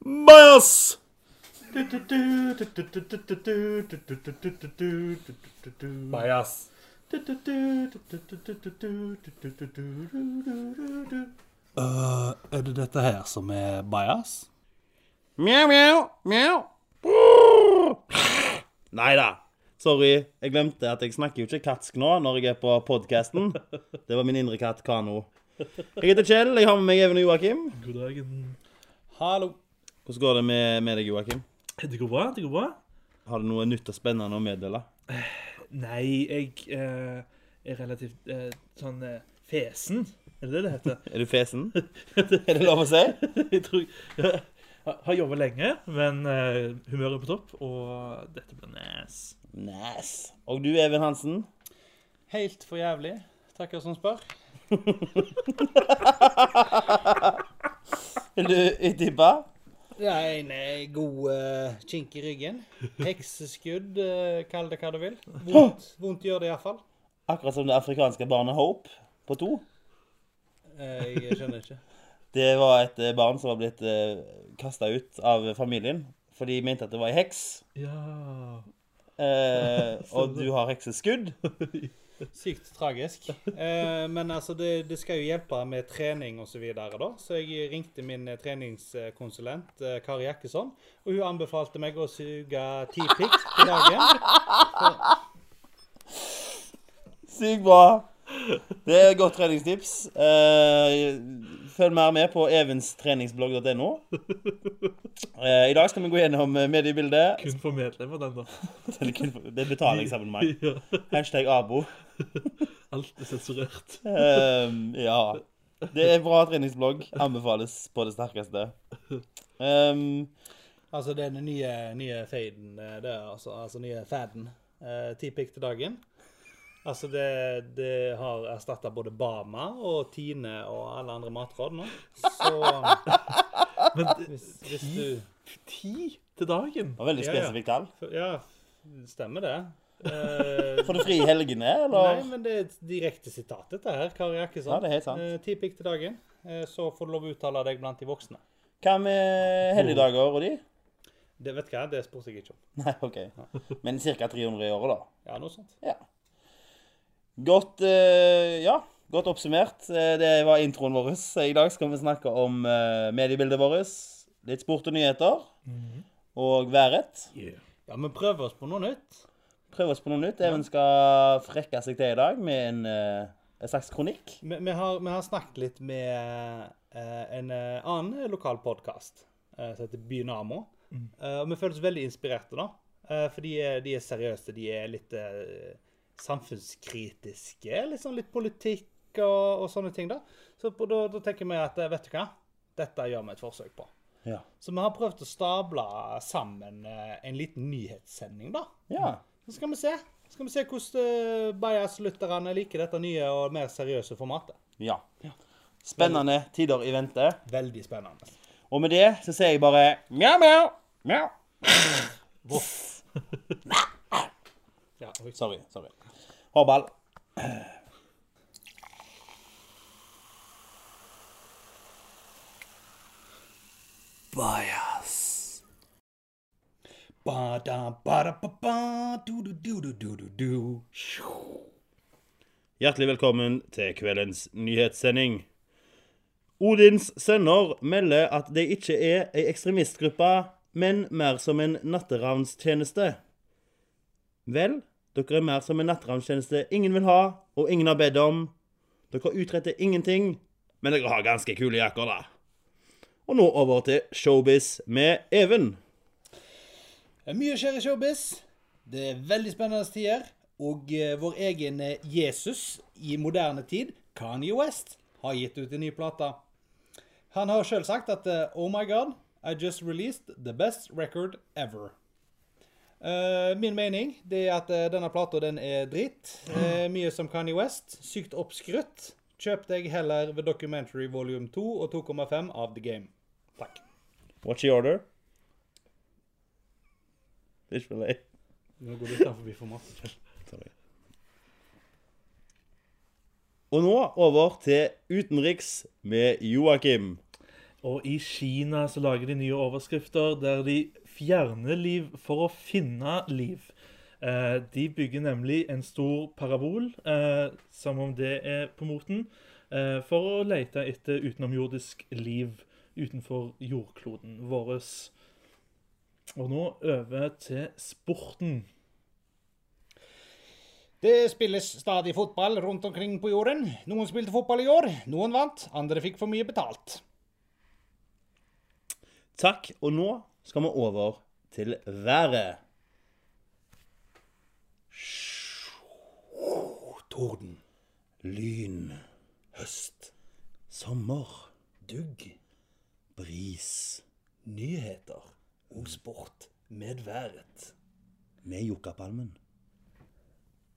Bajas! Bajas. Øh, er det dette her som er bajas? Mjau, mjau, mjau. Nei da. Sorry, jeg glemte at jeg snakker jo ikke katsk nå når jeg er på podkasten. Det var min indre katt Kano. Jeg heter Kjell, jeg har med meg Even og Joakim. God dagen. Hallo. Hvordan går det med, med deg, Joakim? Det går bra, det går bra. Har du noe nytt og spennende å meddele? Nei, jeg eh, er relativt eh, sånn eh, fesen. Er det det det heter? Er du fesen? er det lov å si? jeg tror jeg har jobbet lenge, men eh, humøret er på topp, og dette blir nes. Nes. Og du, Even Hansen? Helt for jævlig. Takker som spør. Vil du tippe? Det er en eh, god uh, kink i ryggen. Hekseskudd, uh, kall det hva du vil. Vondt, vondt gjør det iallfall. Akkurat som det afrikanske barnet Hope på to. Uh, jeg skjønner ikke. Det var et barn som var blitt uh, kasta ut av familien fordi de mente at det var ei heks. Ja Uh, og du har hekseskudd. Sykt tragisk. Eh, men altså, det, det skal jo hjelpe med trening osv. Så, videre, da. så jeg ringte min eh, treningskonsulent eh, Kari Jakkesson, og hun anbefalte meg å suge ti pikk til dagen. Sykt bra. Det er et godt treningstips. Eh, følg mer med på evenstreningsblogg.no. Eh, I dag skal vi gå gjennom eh, mediebildet. Kun for medlemmer, den, da. Det er det er betalingsabonnement. Ja. Hashtag abo. Alt er sensurert. Ja. Det er bra treningsblogg. Anbefales på det sterkeste. Um, Altså den nye, nye faden, eh, det er altså, altså nye faden. Ti pikk til dagen. Altså det, det har erstatta både Bama og Tine og alle andre matråd nå. Så Men hvis, hvis, hvis du ti til dagen? det var veldig Ja, ja. spesifikt tall. Ja, stemmer det. Eh, Får du fri i helgene, eller? Nei, men det er et direkte sitat, dette her. Kari Jakkesson. Ja, det er helt sant. Eh, Ti pikk til dagen. Eh, så får du lov å uttale deg blant de voksne. Hva med helligdager og de? Det vet du hva, det spurte jeg ikke om. Nei, OK. Men ca. 300 i året, da. Ja, noe sånt. Ja. Godt eh, Ja, godt oppsummert. Eh, Det var introen vår. I dag skal vi snakke om eh, mediebildet vårt. Litt sport og nyheter. Og været. Yeah. Ja, men prøv oss på noe nytt. Prøver oss på noe nytt. Even skal frekke seg til i dag med en, en slags kronikk. Vi, vi, har, vi har snakket litt med en annen lokal podkast som heter Bynamo. Eh, og vi føler oss veldig inspirerte, da. For de er, de er seriøse. De er litt samfunnskritiske. Sånn litt politikk og, og sånne ting, da. Så på, da, da tenker vi at eh, vet du hva, dette gjør vi et forsøk på. Ja. Så vi har prøvd å stable sammen eh, en liten nyhetssending, da. ja. Så skal vi se. Skal vi se hvordan uh, Bajas-lytterne liker dette nye og mer seriøse formatet. Ja. Spennende tider i vente. Veldig spennende. Og med det så sier jeg bare mjau, mjau, mjau. Ja. Sorry. sorry. Hårball. Bajas. Ba-da, ba-da-ba-ba, du-du-du-du-du-du. Hjertelig velkommen til kveldens nyhetssending. Odins sønner melder at de ikke er ei ekstremistgruppe, men mer som en natteravnstjeneste. Vel, dere er mer som en nettramstjeneste ingen vil ha, og ingen har bedt om. Dere utretter ingenting, men dere har ganske kule jakker, da. Og nå over til showbiz med Even. Mye skjer i showbiz. Det er veldig spennende tider. Og eh, vår egen eh, Jesus i moderne tid, Kanye West, har gitt ut en ny plate. Han har sjøl sagt at eh, Oh my God, I just released the best record ever. Eh, min mening det er at eh, denne plata den er dritt. Eh, mye som Kanye West. Sykt oppskrytt. Kjøp deg heller The Documentary Volume 2 og 2,5 av The Game. Takk. What's your order? for fillet. Nå går du utenfor formatet. Og nå over til utenriks med Joakim. Og i Kina så lager de nye overskrifter der de fjerner liv for å finne liv. Eh, de bygger nemlig en stor parabol, eh, som om det er på moten, eh, for å lete etter utenomjordisk liv utenfor jordkloden vår. Og nå over til sporten. Det spilles stadig fotball rundt omkring på jorden. Noen spilte fotball i år, noen vant, andre fikk for mye betalt. Takk, og nå skal vi over til været. Torden, Lyn, høst, sommer, dugg, bris. Nyheter. Og sport med været. med Jokkapalmen.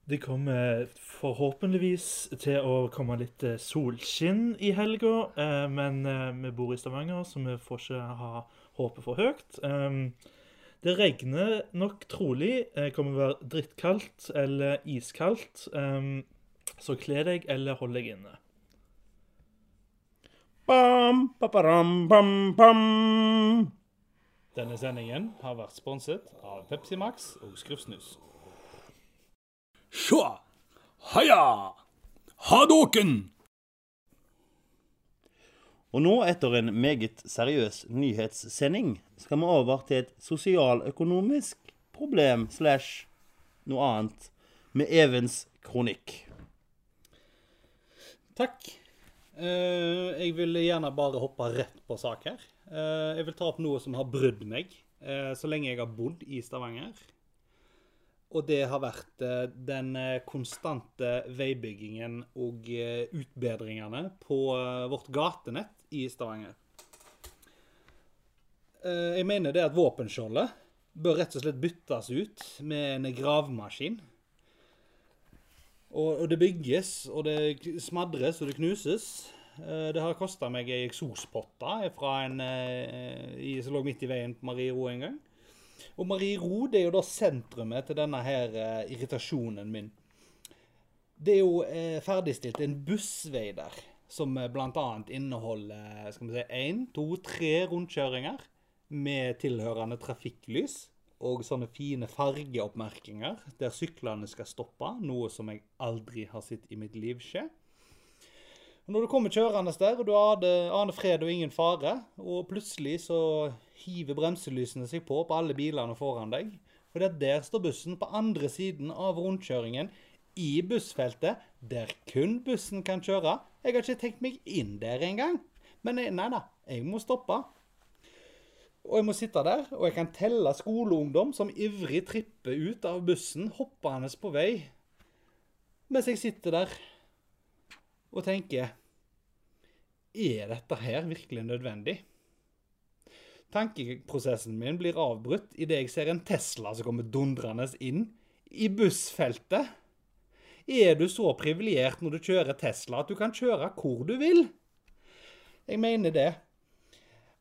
Det kommer forhåpentligvis til å komme litt eh, solskinn i helga, eh, men eh, vi bor i Stavanger, så vi får ikke ha håpet for høyt. Um, Det regner nok trolig. Det kommer til å være drittkaldt eller iskaldt. Um, Så kle deg eller hold deg inne. Bam, paparam, bam, bam. Denne sendingen har vært sponset av Pepsi Max og Skrufsnus. Sjå! Haja! Hadoken! Og nå, etter en meget seriøs nyhetssending, skal vi over til et sosialøkonomisk problem slash noe annet med Evens kronikk. Takk. Eh, jeg vil gjerne bare hoppe rett på sak her. Eh, jeg vil ta opp noe som har brydd meg eh, så lenge jeg har bodd i Stavanger. Og det har vært den konstante veibyggingen og utbedringene på vårt gatenett i Stavanger. Eh, jeg mener det at våpenskjoldet bør rett og slett byttes ut med en gravemaskin. Og, det bygges, og det smadres, og det knuses. Eh, Det har kosta meg ei eksospotte fra en eh, som lå midt i veien på Marie Ro en gang. Og Marie Ro det er jo da sentrumet til denne her irritasjonen min. Det er jo ferdigstilt en bussvei der, som eh, bl.a. inneholder skal vi si, én, to, tre rundkjøringer med tilhørende trafikklys. Og sånne fine fargeoppmerkinger der syklene skal stoppe, noe som jeg aldri har sett i mitt liv skje. Når du kommer kjørende der, og du aner, fred og ingen fare, og plutselig så hiver bremselysene seg på på alle bilene foran deg, det der står bussen på andre siden av rundkjøringen, i bussfeltet, der kun bussen kan kjøre. Jeg har ikke tenkt meg inn der engang. Men nei nei da, jeg må stoppe. Og jeg må sitte der, og jeg kan telle skoleungdom som ivrig tripper ut av bussen, hoppende på vei, mens jeg sitter der og tenker Er dette her virkelig nødvendig? Tankeprosessen min blir avbrutt idet jeg ser en Tesla som kommer dundrende inn i bussfeltet. Er du så privilegert når du kjører Tesla at du kan kjøre hvor du vil? Jeg mener det.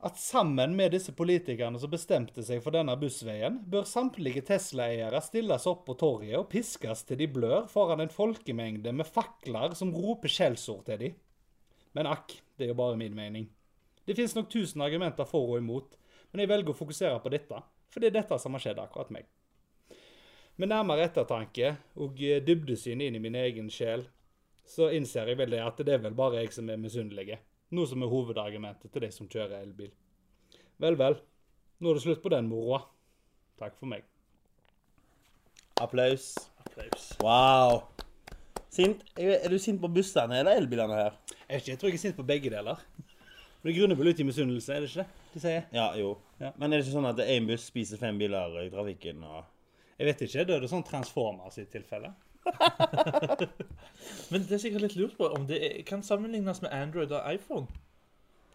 At sammen med disse politikerne som bestemte seg for denne bussveien, bør samtlige Tesla-eiere stilles opp på torget og piskes til de blør foran en folkemengde med fakler som roper skjellsord til dem. Men akk, det er jo bare min mening. Det finnes nok tusen argumenter for og imot, men jeg velger å fokusere på dette, for det er dette som har skjedd akkurat meg. Med nærmere ettertanke og eh, dybdesyn inn i min egen sjel, så innser jeg vel det at det er vel bare jeg som er misunnelig. Noe som er hovedargumentet til de som kjører elbil. Vel, vel. Nå er det slutt på den moroa. Takk for meg. Applaus. Applaus. Wow. Sint. Er du sint på bussene eller elbilene her? Jeg, vet ikke, jeg tror jeg er sint på begge deler. Men Det grunner vel ut i misunnelse, er det ikke det de sier? Ja, jo. Ja. Men er det ikke sånn at én buss spiser fem biler i trafikken? og... Jeg vet ikke. Da er det sånn Transformers i tilfelle. Men det er sikkert litt lurt på om det er, kan sammenlignes med Android og iPhone.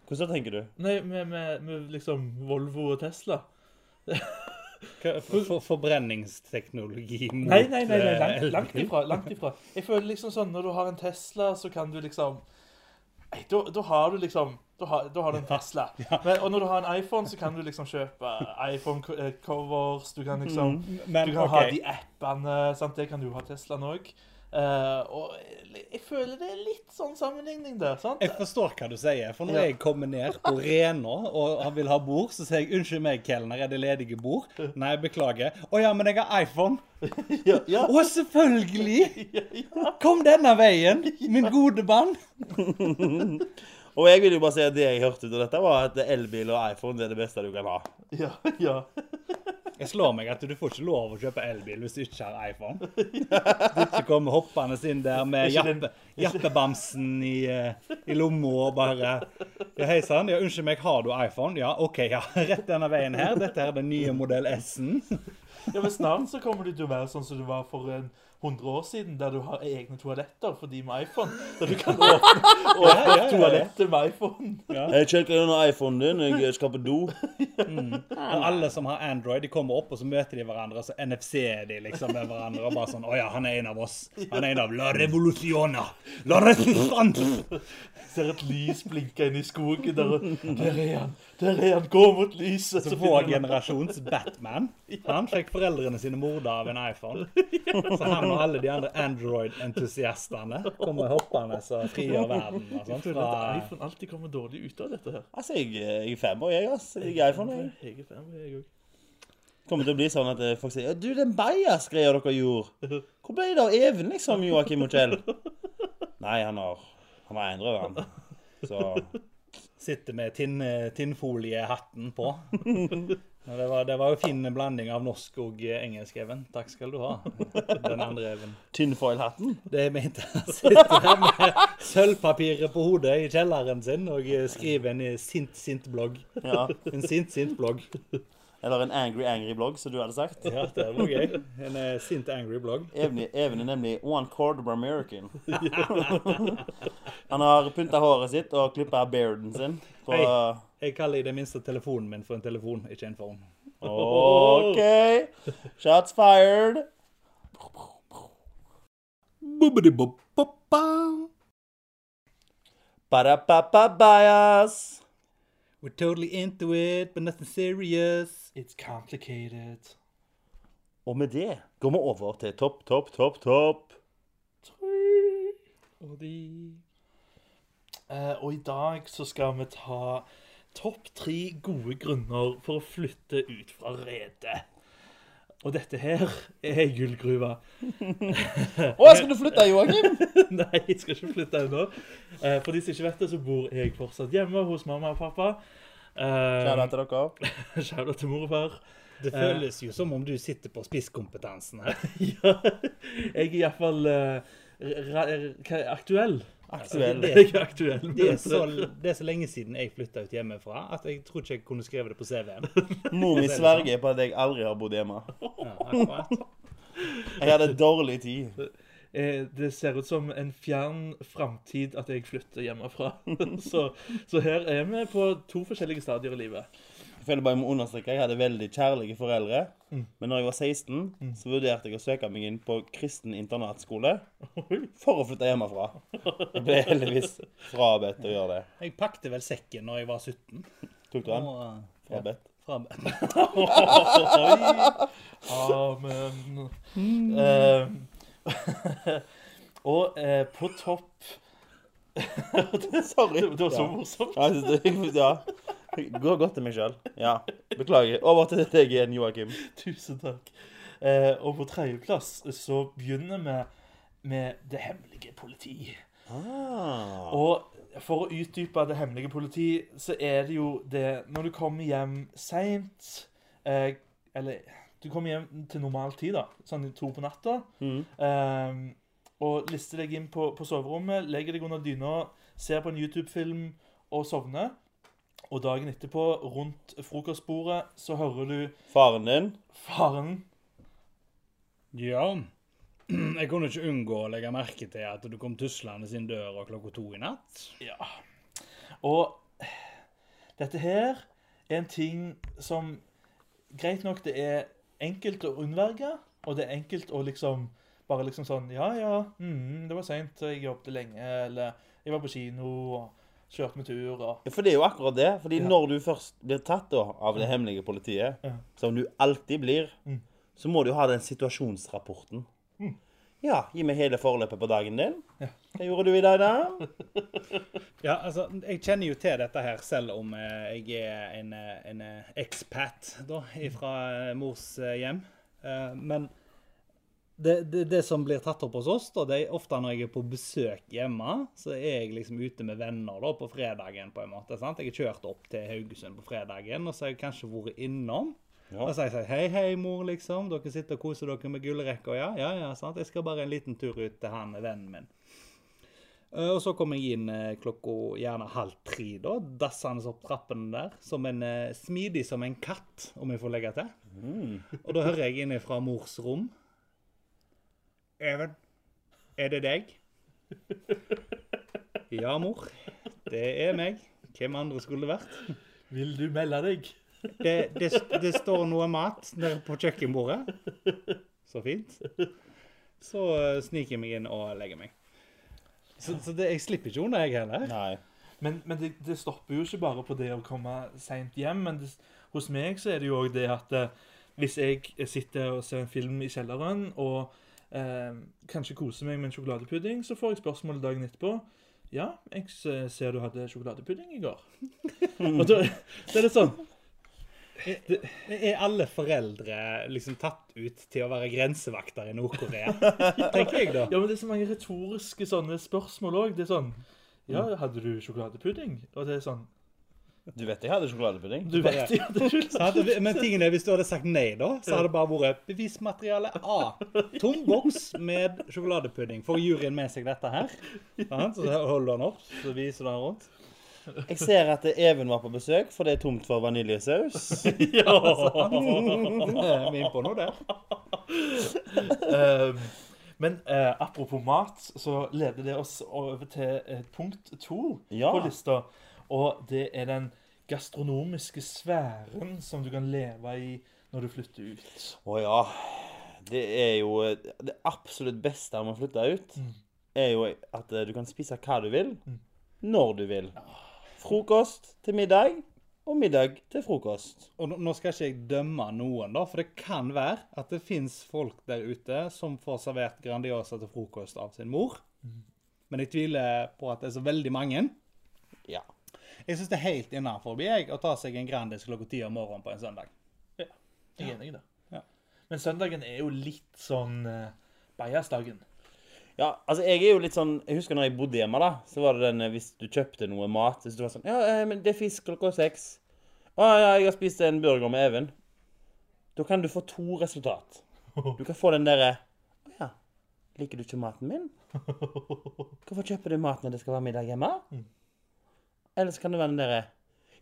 Hvordan tenker du? Nei, med, med, med liksom Volvo og Tesla. Hva- For, for, forbrenningsteknologi mot Nei, nei, nei, nei eh, langt, langt ifra. langt ifra. Jeg føler liksom sånn, Når du har en Tesla, så kan du liksom Nei, da, da har du liksom Da har, da har du en Tesla. Men, og når du har en iPhone, så kan du liksom kjøpe iPhone-covers. Du kan liksom Men Du kan ha de appene. sant? Det kan du ha Teslaen òg. Eh, og jeg føler det er litt sånn sammenligning der. sant? Jeg forstår hva du sier. For når Ja. jeg kommer ned på Rena og vil ha bord, så sier jeg 'unnskyld meg, kelner, er det ledige bord?' Nei, beklager. 'Å ja, men jeg har iPhone'. Ja, ja. Å, selvfølgelig! Kom denne veien, min gode mann. Og jeg vil jo bare si at det jeg hørte ut av dette, var at elbil og iPhone det er det beste du kan ha. ja, ja. Jeg slår meg at du får ikke lov å kjøpe elbil hvis du ikke har iPhone. Du ikke kommer hoppende inn der med jappe, jappebamsen i, eh, i lomma og bare Ja, hei sann. Ja, unnskyld meg, har du iPhone? Ja, OK, ja. Rett denne veien her. Dette er den nye modell S-en. ja, men snart så kommer du til å være sånn som du var for en 100 år siden, der du har egne toaletter for de med iPhone. Der du kan åpne, åpne ja, ja. toalettet med iPhone. Jeg sjekker under iPhonen din, jeg skal på do. Og alle som har Android, de kommer opp, og så møter de hverandre, og så NFC-er de liksom med hverandre. Og bare sånn Å ja, han er en av oss. Han er en av La Revoluciona. La Resistance. Ser et lys blinke inn i skogen. Der, der er han! Der er han! Gå mot lyset! Så vår generasjons Batman Han fikk foreldrene sine morda av en iPhone. Så han og alle de andre Android-entusiastene kommer hoppende og frigjør verden. Og Jeg føler at iPhone alltid kommer dårlig ut av dette her. Altså, jeg, jeg er femmer, jeg, ass. Jeg liker iPhone, jeg. Jeg er fan, jeg òg. kommer til å bli sånn at eh, folk sier 'Du, den bajas-greia dere gjorde, hvor ble det av Even, liksom, Joakim og Nei, han har Han har endret den. Så sitter med tinnfoliehatten på. Det var, det var jo fin blanding av norsk og engelsk, Even. Takk skal du ha. Den andre Even. Tinfoil-hatten. Det er ment å sitte der med sølvpapiret på hodet i kjelleren sin og skrive en sint, sint blogg. Ja. En sint, sint blogg. Eller en angry, angry blogg, som du hadde sagt. Ja, det var gøy. En uh, sint, angry blogg. Even, Even er nemlig one quarter American. Han har pynta håret sitt og klippa bearden sin. På, hey, Jeg kaller i det minste telefonen min for en telefon, ikke en phone. OK. Shots fired. Boobidi-boop-boppa. Ba-da-ba-ba-bias. We're totally into it, but nothing serious. It's complicated. Og med det går vi over til topp, topp, topp, topp. Og de uh, Og i dag så skal vi ta topp tre gode grunner for å flytte ut fra redet. Og dette her er gullgruva. Å, skal du flytte, Joakim? Nei, jeg skal ikke flytte ennå. Eh, for de som ikke vet det, så bor jeg fortsatt hjemme hos mamma og pappa. Eh, Kjære til dere. Kjære til mor og far. Det føles jo som om du sitter på spisskompetansen her. Ja, jeg er iallfall uh, aktuell. Aktuell. Det er aktuell. Det er, så, det er så lenge siden jeg flytta ut hjemmefra at jeg tror ikke jeg kunne skrevet det på CV-en. Mor mi sverger på at jeg aldri har bodd hjemme. Ja, akkurat. Jeg hadde dårlig tid. Eh, Det ser ut som en fjern framtid at jeg flytter hjemmefra. Så, så her er vi på to forskjellige stadier i livet. Jeg føler bare jeg må understreke Jeg hadde veldig kjærlige foreldre. Men når jeg var 16, så vurderte jeg å søke meg inn på kristen internatskole for å flytte hjemmefra. Jeg ble heldigvis frabedt å gjøre det. Jeg pakte vel sekken når jeg var 17. Tok du den? Og, eh, Frabedt. Amen. Amen. Eh, og eh, på topp Sorry. Det var så Ja. morsomt. Ja, jeg synes det- ja. Gå godt til meg sjøl. Ja. Beklager. Over til deg igjen, Joakim. Tusen takk. Eh, og på tredjeplass så begynner vi med det hemmelige politi. Ah. Og for å utdype det hemmelige politi, så er det jo det Når du kommer hjem seint eh, Eller du kommer hjem til normal tid, da. Sånn to på natta. Mm. eh, og lister deg inn på, på soverommet, legger deg under dyna, ser på en YouTube-film og sovner. Og dagen etterpå, rundt frokostbordet, så hører du Faren din? faren ja. Jeg kunne ikke unngå å legge merke til at du kom tuslende sin dør klokka to i natt. Ja. Og dette her er en ting som Greit nok, det er enkelt å unnverge, og det er enkelt å liksom bare liksom sånn Ja, ja, mm, det var seint, jeg jobbet lenge, eller jeg var på kino og kjørte med tur og Ja, For det er jo akkurat det. Fordi Ja. når du først blir tatt da, av det hemmelige politiet, Ja. som du alltid blir, Mm. så må du jo ha den situasjonsrapporten. Ja, gi meg hele forløpet på dagen din. Hva gjorde du i dag, da? Ja, altså, jeg kjenner jo til dette her, selv om eh, jeg er en, eh, en eh, expat da, fra mors eh, hjem. Eh, men det, det, det som blir tatt opp hos oss, da, det er ofte når jeg er på besøk hjemme, så er jeg liksom ute med venner da, på fredagen, på en måte. sant? Jeg har kjørt opp til Haugesund på fredagen, og så har jeg kanskje vært innom. Ja. Og så har jeg sagt hei, hei, mor, liksom. Dere sitter og koser dere med gullrekka, ja? Ja, ja, sant. Jeg skal bare en liten tur ut til han vennen min. Eh, Og så kommer jeg inn eh, klokka gjerne halv tre, da, dassende opp trappene der, som en eh, smidig som en katt, om jeg får legge til. Og da hører jeg inne fra mors rom Even, er det deg? Ja, mor. Det er meg. Hvem andre skulle det vært? Vil du melde deg? Det, det, det står noe mat nede på kjøkkenbordet. Så fint. Så eh, sniker jeg meg inn og legger meg. Så, så det, jeg slipper ikke unna, jeg heller. Nei. Men, men det, det stopper jo ikke bare på det å komme seint hjem. Men det, hos meg så er det jo òg det at eh, hvis jeg sitter og ser en film i kjelleren og eh, kanskje kose meg med en sjokoladepudding, så får jeg spørsmål dagen etterpå. Ja, jeg ser du hadde sjokoladepudding i går. og da, det er det sånn Er alle foreldre liksom tatt ut til å være grensevakter i Nord-Korea? Tenker jeg, da. Ja, men det er så mange retoriske sånne spørsmål òg. Det er sånn Ja, hadde du sjokoladepudding? Og det er sånn Du vet jeg hadde sjokoladepudding? Du vet jeg er hadde, men tingen er, hvis du hadde sagt nei, da, så hadde det bare vært bevismateriale A. Tom boks med sjokoladepudding. Får juryen med seg dette her? Så holder han opp, så viser han rundt. Jeg ser at Even var på besøk, for det er tomt for vaniljesaus. Ja! Vi er inne på noe der. Ehm, men eh, apropos mat, så leder det oss over til eh, punkt to Ja. på lista. Og det er den gastronomiske sfæren som du kan leve i når du flytter ut. Å ja. Det er jo eh, Det absolutt beste med å flytte ut, er jo at eh, du kan spise hva du vil, når du vil. Frokost til middag, og middag til frokost. Og nå- nå skal ikke jeg dømme noen, da, for det kan være at det fins folk der ute som får servert Grandiosa til frokost av sin mor. Men jeg tviler på at det er så veldig mange. Ja. Jeg syns det er helt innafor å ta seg en Grandis klokka ti om morgenen på en søndag. Ja, Jeg er enig i det. Ja. Men søndagen er jo litt sånn uh, bajasdagen. Ja, altså jeg er jo litt sånn Jeg husker når jeg bodde hjemme, da. Så var det den eh, hvis du kjøpte noe mat Hvis du var sånn Ja, eh, men det er fisk klokka seks. Å ja, jeg har spist en burger med Even. Da kan du få to resultat. Du kan få den derre Å ja, liker du ikke maten min? Hvorfor kjøper du mat når det skal være middag hjemme? Eller så kan det være den derre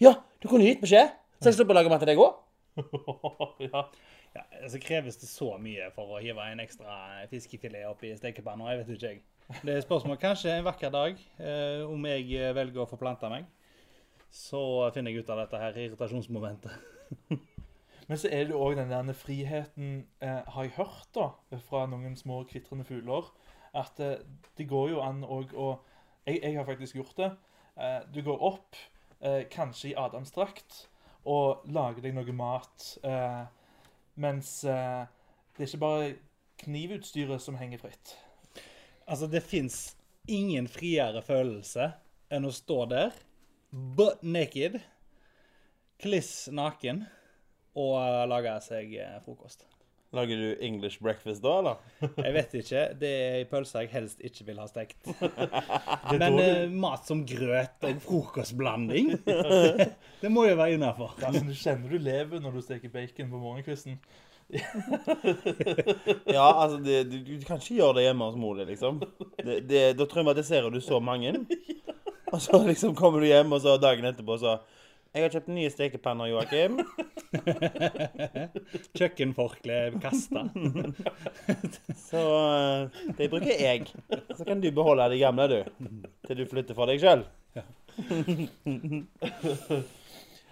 Ja, du kunne gitt beskjed, så jeg slipper å lage mat til deg òg. ja. Ja, Så Kreves det så mye for å hive en ekstra fiskefilet oppi stekepanna? Jeg vet ikke, jeg. Det er spørsmål kanskje en vakker dag, eh, om jeg eh, velger å forplante meg. Så finner jeg ut av dette her irritasjonsmomentet. Men så er det jo òg den der friheten, eh, har jeg hørt da, fra noen små kvitrende fugler, at eh, det går jo an òg å jeg, jeg har faktisk gjort det. Eh, du går opp, eh, kanskje i adamsdrakt, og lager deg noe mat. Eh, mens det er ikke bare knivutstyret som henger fritt. Altså, det fins ingen friere følelse enn å stå der, butt naked, kliss naken, og lage seg frokost. Lager du English breakfast da, eller? Jeg vet ikke. Det er ei pølse jeg helst ikke vil ha stekt. Men eh, mat som grøt og frokostblanding, det må jo være innafor. du, altså, du kjenner du lever når du steker bacon på morgenkvisten. Ja, altså, det, du, du kan ikke gjøre det hjemme hos mor di, liksom. Det, det, da traumatiserer du så mange. Og så liksom kommer du hjem, og så dagen etterpå så Jeg har kjøpt nye stekepanner, Joakim. Kjøkkenforkle kasta. Så eh, de bruker jeg. Så kan du beholde de gamle, du. Til du flytter for deg sjøl.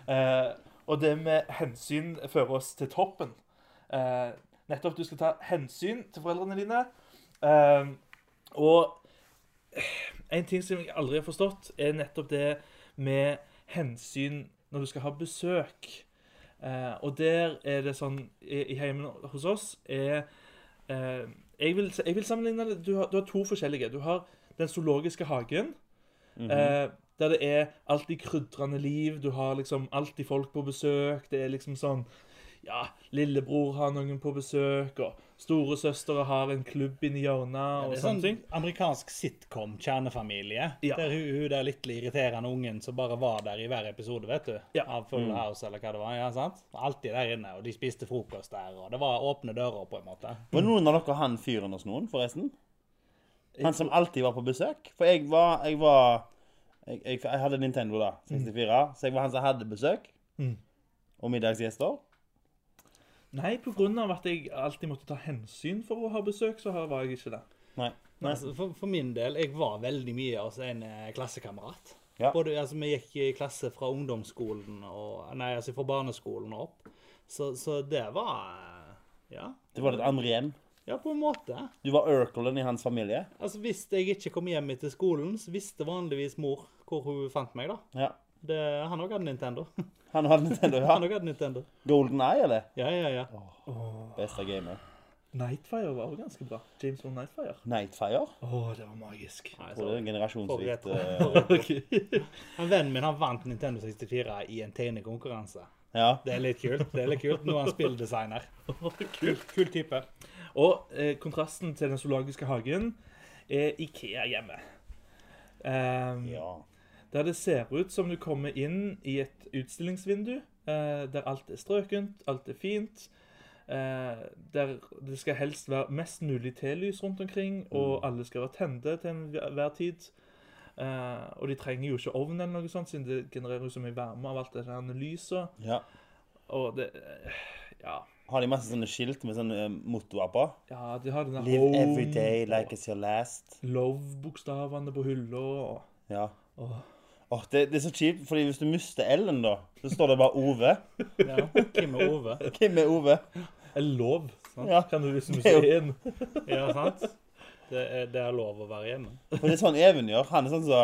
Eh, og det med hensyn fører oss til toppen. Eh, nettopp du skal ta hensyn til foreldrene dine. Eh, og en ting som jeg aldri har forstått, er nettopp det med hensyn når du skal ha besøk. Eh, og der er det sånn I, i heimen hos oss er, eh, jeg, vil, jeg vil sammenligne det du har, du har to forskjellige. Du har den zoologiske hagen. eh, der det er alltid krydrende liv. Du har liksom alltid folk på besøk. Det er liksom sånn Ja, lillebror har noen på besøk, og storesøstre har en klubb inni hjørnet, og Det er sånne sånn ting. amerikansk sitcom, kjernefamilie. Ja. Der hun, hun der litt irriterende ungen som bare var der i hver episode, vet du. Ja. Av Full House, eller hva det var. ja, sant? Alltid der inne, og de spiste frokost der, og det var åpne dører, på en måte. Var noen av dere han fyren hos noen, forresten? Han som alltid var på besøk? For jeg var Jeg, var, jeg, jeg, jeg hadde Nintendo, da. 64. Så jeg var han som hadde besøk. Mm. Og middagsgjester. Nei, på grunn av at jeg alltid måtte ta hensyn for å ha besøk, så var jeg ikke det. Nei. Nei. Altså, for, for min del, jeg var veldig mye hos en eh, klassekamerat. Ja. Både, altså, vi gikk i klasse fra ungdomsskolen og Nei, altså fra barneskolen og opp. Så, så det var eh, Ja. Det var litt andre hjem. Ja, på en måte. Du var Urkelen i hans familie. Altså, Hvis jeg ikke kom hjem etter skolen, så visste vanligvis mor hvor hun fant meg. da. Ja. Det, han òg hadde Nintendo. Han hadde Nintendo, Han ja. òg hadde Nintendo. Golden Eye, eller? Ja, ja, ja. Beste gamer. Nightfire var også ganske bra. James Bond Nightfire. Nightfire. Å, det var magisk. Nei, Tror det er en generasjonsvikt. Eh, Han Vennen min han vant Nintendo 64 i en tegnekonkurranse. Ja. Det er litt kult. det er litt kult. Nå er han spilldesigner. Kul, kul type. Og eh, kontrasten til den zoologiske hagen er Ikea hjemme. Um, ja. Der det ser ut som du kommer inn i et utstillingsvindu, eh, der alt er strøkent, alt er fint. Eh, der det skal helst være mest mulig telys rundt omkring, og alle skal være tente til enhver tid. Eh, og de trenger jo ikke ovn eller noe sånt, siden det genererer jo så mye varme av alt det der lyset. ja. Og det Ja. Har de masse sånne skilt med sånne mottoer på? ja de har denne Live home every day like it's your last. Love-bokstavene på hylla. og Ja. Åh. Åh, det, det er så kjipt, fordi hvis du mister L-en, da, så står det bare Ove. Ja. Kim er Ove. Hvem er Ove? Eller lov, Ja. kan du liksom er ser en. Ja, sant? Det er, det er lov å være hjemme. For det er sånn Even gjør. Han er sånn så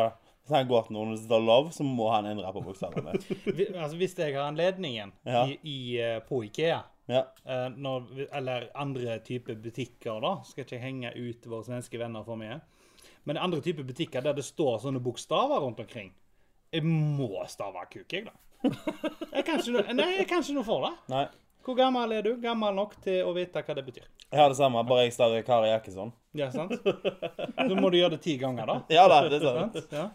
Hvis han går til noen og står 'love', så må han endre på bokstavene. Vi- Altså, hvis jeg har anledningen Ja. i, i, eh, på Ikea, Ja. eh, når, eller andre typer butikker, da, skal ikke henge ut våre svenske venner for mye, men andre typer butikker der det står sånne bokstaver rundt omkring, jeg må stave kuk, jeg, da. Jeg kan ikke noe, nei, jeg kan ikke noe for det. Nei. Hvor gammel er du? Gammel nok til å vite hva det betyr. Jeg har det samme, bare jeg staver Kari Jakkesson. Ja, sant? Så må du gjøre det ti ganger, da. Ja da, det er sant. Sant? Ja.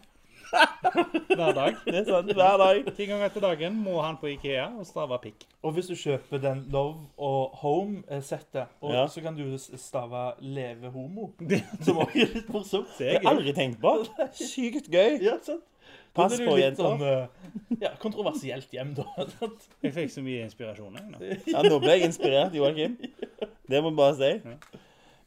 Hver dag. Det er sant, Hver dag. Ti ganger til dagen må han på Ikea og stave pikk. Og hvis du kjøper den Love og Home-settet, og Ja. så kan du stave 'Leve homo', som også er litt morsomt. Det Det er har jeg gøy. aldri tenkt på. Sykt gøy. Ja, sant? Pass på, jenter. Sånn, eh, ja, kontroversielt hjem, da. Jeg fikk så mye inspirasjon. Jeg, nå. Ja, nå ble jeg inspirert, Joakim. Det må jeg bare si.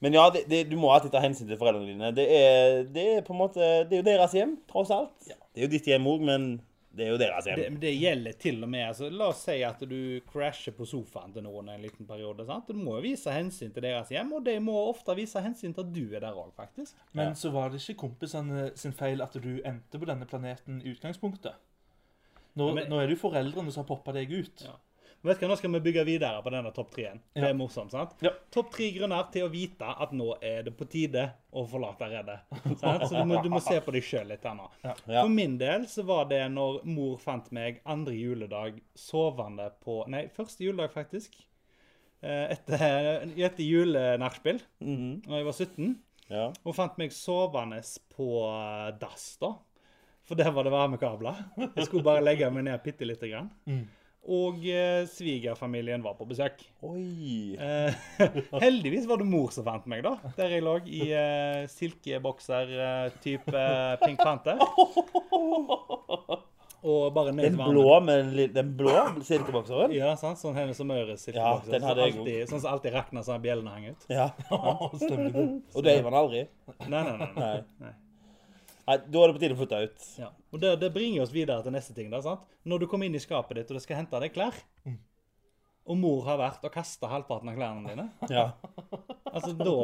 Men ja, det, det, du må alltid ta hensyn til foreldrene dine. Det er, det er på en måte Det er jo deres hjem, tross alt. Det er jo ditt hjem òg, men det er jo deres hjem. Det, det gjelder til og med altså, La oss si at du crasher på sofaen til noen en liten periode. sant? Du må jo vise hensyn til deres hjem, og de må ofte vise hensyn til at du er der òg, faktisk. Men Ja. så var det ikke kompisene sin feil at du endte på denne planeten i utgangspunktet. Nå, Ja, men- nå er det jo foreldrene som har poppa deg ut. Ja. Vet du hva, Nå skal vi bygge videre på denne topp treen. Det Ja. er morsomt, sant? Ja. Topp tre grunner til å vite at nå er det på tide å forlate redet. sant? Så du må, du må se på deg sjøl litt her nå. Ja. For min del så var det når mor fant meg andre juledag sovende på Nei, første juledag, faktisk. Eh, Etter, etter julenachspiel, da mm -hmm. jeg var 17. Ja. Hun fant meg sovende på eh, dass, da. For der var det varmekabler. Jeg skulle bare legge meg ned bitte lite grann. Og eh, svigerfamilien var på besøk. Oi. Eh, heldigvis var det mor som fant meg, da. Der jeg lå i eh, silkebokser eh, eh, Pink Panther. Og bare ned Den blå med li- den blå silkebokseren? Ja, sant? Sånn Hennes og Møres Ja, silkebokser. den hadde jeg alltid- Sånn som alltid rakna så bjellene hang ut. Ja. Stemmer det. Og det var han aldri? Nei, nei, nei. nei. Nei. Nei. Da er det på tide å flytte ut. Ja. Og det, det bringer oss videre til neste ting. da, sant? Når du kommer inn i skapet ditt og du skal hente deg klær, og mor har vært og kasta halvparten av klærne dine, Ja. altså da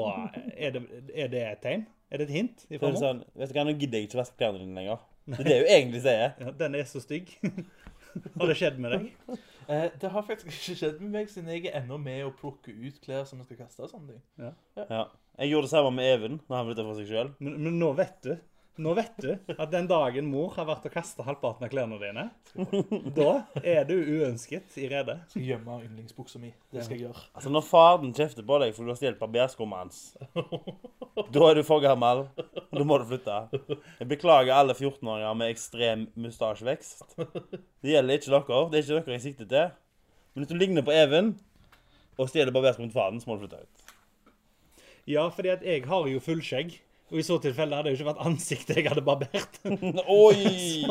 er det, er det et tegn? Er det et hint? Så er det sånn, vet du hva, Nå gidder jeg ikke vaske klærne dine lenger. Det er det hun egentlig sier. Ja, den er så stygg. Har det skjedd med deg? Eh, det har faktisk ikke skjedd med meg, siden jeg er ennå med å plukke ut klær som jeg skal kaste. og sånne ting. Ja. Jeg gjorde det samme med Even når han flytta for seg sjøl. Men, men nå vet du Nå vet du at den dagen mor har vært og kasta halvparten av klærne dine, da er du uønsket i redet. Skal gjemme yndlingsbuksa mi. Det skal jeg gjøre. Altså, når faren kjefter på deg for du har stjålet barberskummet hans, da er du for gammel. Da må du flytte. Jeg beklager alle 14-åringer med ekstrem mustasjevekst. Det gjelder ikke dere. Det er ikke dere jeg sikter til. Men hvis du ligner på Even og stjeler barberskummet til faren, så må du flytte ut. Ja, fordi at jeg har jo fullskjegg. Og i så tilfelle hadde det jo ikke vært ansiktet jeg hadde barbert. Oi!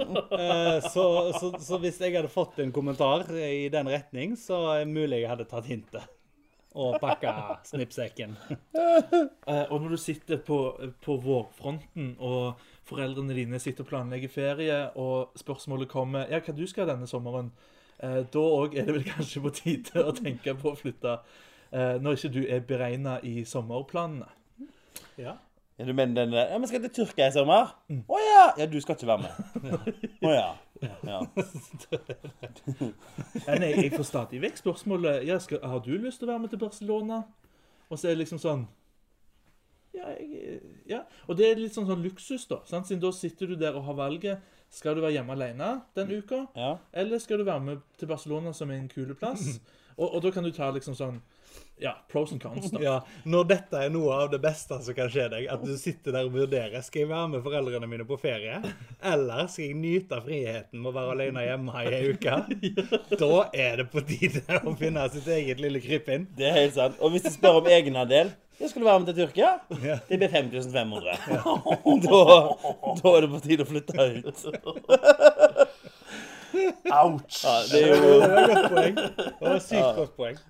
så, så, så, så hvis jeg hadde fått en kommentar i den retning, så er det mulig jeg hadde tatt hintet. Og pakka snippsekken. Eh, og når du sitter på, på vårfronten, og foreldrene dine sitter og planlegger ferie, og spørsmålet kommer ja, hva du skal denne sommeren, eh, da òg er det vel kanskje på tide å tenke på å flytte. Eh, når ikke du er beregna i sommerplanene. Ja. Ja, du mener den der Ja, men skal til Tyrkia i sommer? Å ja! Ja, du skal ikke være med. Å ja. ja. Ja, nei, jeg får stadig vekk spørsmålet ja, skal, Har du lyst til å være med til Barcelona. Og så er det liksom sånn ja, jeg, ja. Og det er litt sånn, sånn luksus, da. Sant? Siden da sitter du der og har valget. Skal du være hjemme alene den uka, ja. eller skal du være med til Barcelona, som er en kul plass? Og, og da kan du ta liksom sånn Ja, pros and cons, da. ja. Når dette er noe av det beste som kan skje deg, at du sitter der og vurderer skal jeg være med foreldrene mine på ferie, eller skal jeg nyte friheten med å være alene hjemme i ei uke, da er det på tide å finne sitt eget lille krypinn. Det er helt sant. Og hvis de spør om egenandel jeg skulle du være med til Tyrkia? Ja. Det blir 5500. Da, da er det på tide å flytte ut. Ouch! Ja, det er jo Det var et godt poeng. Det var et sykt godt poeng.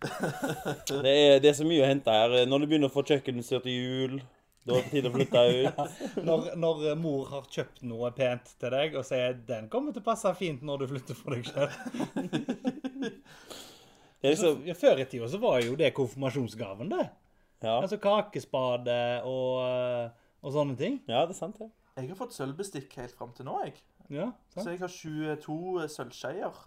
det er, det er så mye å hente her. Når du begynner å få kjøkkenutstyr til jul, da er det tid å flytte ut. Når, når mor har kjøpt noe pent til deg og sier den kommer til å passe fint når du flytter for deg sjøl. Liksom, Ja, før i tida så var jo det konfirmasjonsgaven, det. ja. Altså kakespade og, eh, og sånne ting. ja, det er sant, det. Jeg har fått sølvbestikk helt fram til nå, jeg. Ja, Så jeg har 22 sølvskeier.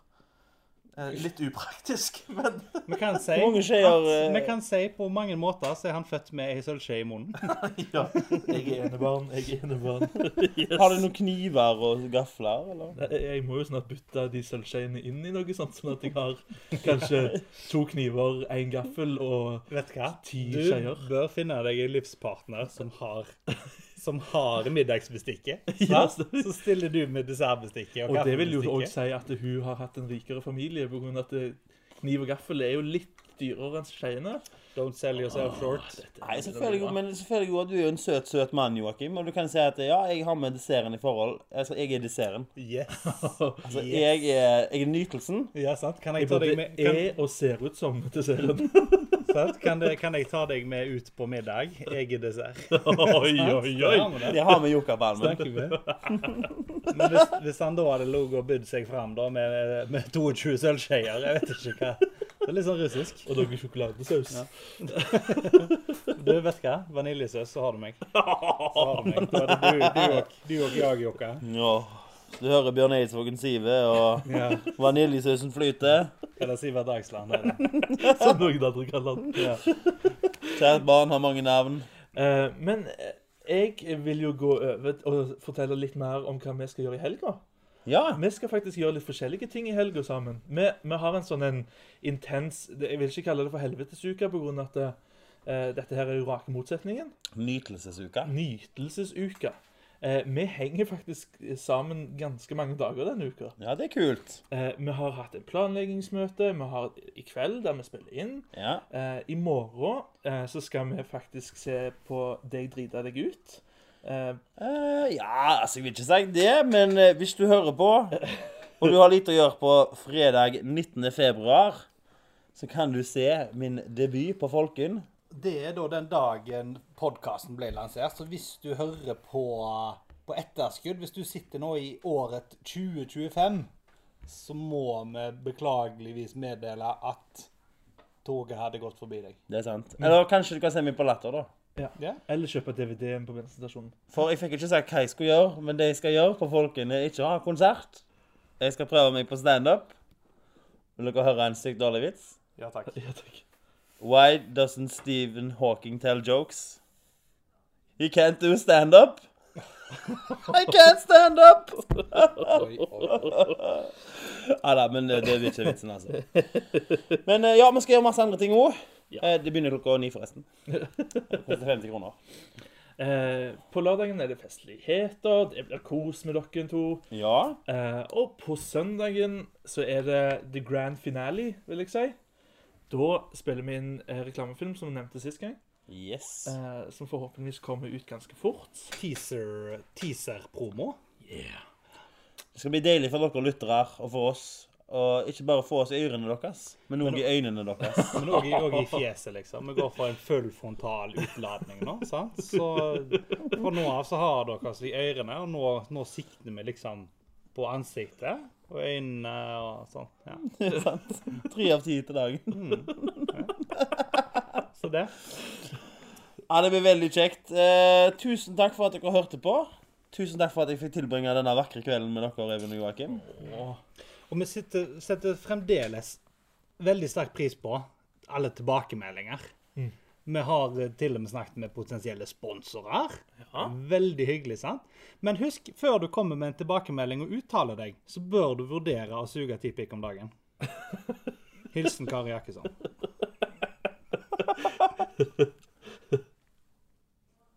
Eh, litt upraktisk, men Vi kan si skjeer, at eh, vi kan si på mange måter så er han født med ei sølvskje i munnen. ja. Jeg er enebarn. Jeg er enebarn. Har du noen kniver og gafler, eller? Jeg må jo snart bytte de sølvskeiene inn i noe sånt, sånn at jeg har kanskje to kniver, én gaffel og Vet hva? Ti Du bør finne deg en livspartner som har som har middagsbestikket. Ja. Så stiller du med dessertbestikket og, Og det vil jo òg si at hun har hatt en rikere familie, på grunn av at kniv og gaffel er jo litt dyrere enn skeiene. Don't sell yourself short. Nei, selvfølgelig, men selvfølgelig jo, du er jo en søt, søt mann, Joakim. Og du kan si at ja, jeg har med desserten i forhold. Altså, jeg er desserten. Yes. Altså, jeg er, jeg er nytelsen. Ja, sant? Kan jeg Jeg ta deg med kan, er og ser ut som til sant? Kan, det, kan jeg ta deg med ut på middag? Jeg er dessert. Oi, oi, Ja, oi. det har vi Jokerbalmen. Men hvis, hvis han da hadde ligget og bydd seg fram da med, med 22 sølvskjeer, jeg vet ikke hva Det er litt sånn russisk. Og noe sjokoladesaus. Du vet hva? Vaniljesaus, så har du meg. Så har du meg. Da er det du, du, og, du og jeg, Jokka. Ja. Du hører Bjørn Eidsvågen sive, og Ja. vaniljesausen flyter. Eller Sivert Dagsland. Er det. Som noen andre kaller den. Ja. Kjært barn har mange navn. Eh, men eh, jeg vil jo gå over og fortelle litt mer om hva vi skal gjøre i helga. Ja. Vi skal faktisk gjøre litt forskjellige ting i helga sammen. Vi, vi har en sånn en intens Jeg vil ikke kalle det for helvetesuke, grunn av at det, eh, dette her er jo rake motsetningen. Nytelsesuka. Nytelsesuke. Eh, vi henger faktisk sammen ganske mange dager denne uka. Ja, det er kult. Eh, vi har hatt et planleggingsmøte. Vi har i kveld der vi spiller inn. Ja. Eh, I morgen eh, så skal vi faktisk se på Deg drita deg ut. Eh, Eh, ja, altså, jeg vil ikke si det, men hvis du hører på, og du har litt å gjøre på fredag 19. februar, så kan du se min debut på Folken. Det er da den dagen podkasten ble lansert. Så hvis du hører på, på etterskudd, hvis du sitter nå i året 2025, så må vi beklageligvis meddele at toget hadde gått forbi deg. Det er sant. Eller kanskje du kan se meg på Latter, da. Ja. Eller kjøpe DVD-en på bensinstasjonen. For jeg fikk ikke sagt hva jeg skulle gjøre, men det jeg skal gjøre for folkene, er ikke å ha konsert. Jeg skal prøve meg på standup. Vil dere høre en sykt dårlig vits? Ja takk. Ja, takk. Why doesn't Stephen Hawking tell jokes? He can't do stand-up. I can't stand up! Ja da, men det, det er ikke vitsen, altså. Men eh, ja, vi skal gjøre masse andre ting òg. Ja. Det begynner klokka ni, forresten. Det koster 50 kroner. Eh, på lørdagen er det festligheter, det blir kos med dere to. Ja. Eh, og på søndagen så er det the grand finale, vil jeg si. Da spiller vi inn eh, reklamefilm, som vi nevnte sist gang. Yes. Eh, som forhåpentligvis kommer ut ganske fort. Teaser, teaser-promo. Yeah. Det skal bli deilig for dere lyttere og for oss. Og ikke bare få oss i ørene deres, men òg i øynene deres. Men òg i, i fjeset, liksom. Vi går for en full frontal utladning nå. sant? Så fra nå av så har dere oss i ørene, og nå, nå sikter vi liksom på ansiktet og øynene og sånn. Ja. Det er sant. Tre av ti til dagen. Så det. Ja, det blir veldig kjekt. Eh, tusen takk for at dere hørte på. Tusen takk for at jeg fikk tilbringe denne vakre kvelden med dere, Even og Joakim. Og vi sitter, setter fremdeles veldig sterk pris på alle tilbakemeldinger. Vi har eh, til og med snakket med potensielle sponsorer. Veldig hyggelig, sant? Men husk, før du kommer med en tilbakemelding og uttaler deg, så bør du vurdere å suge ti pikk om dagen. Hilsen Kari Jakkesson.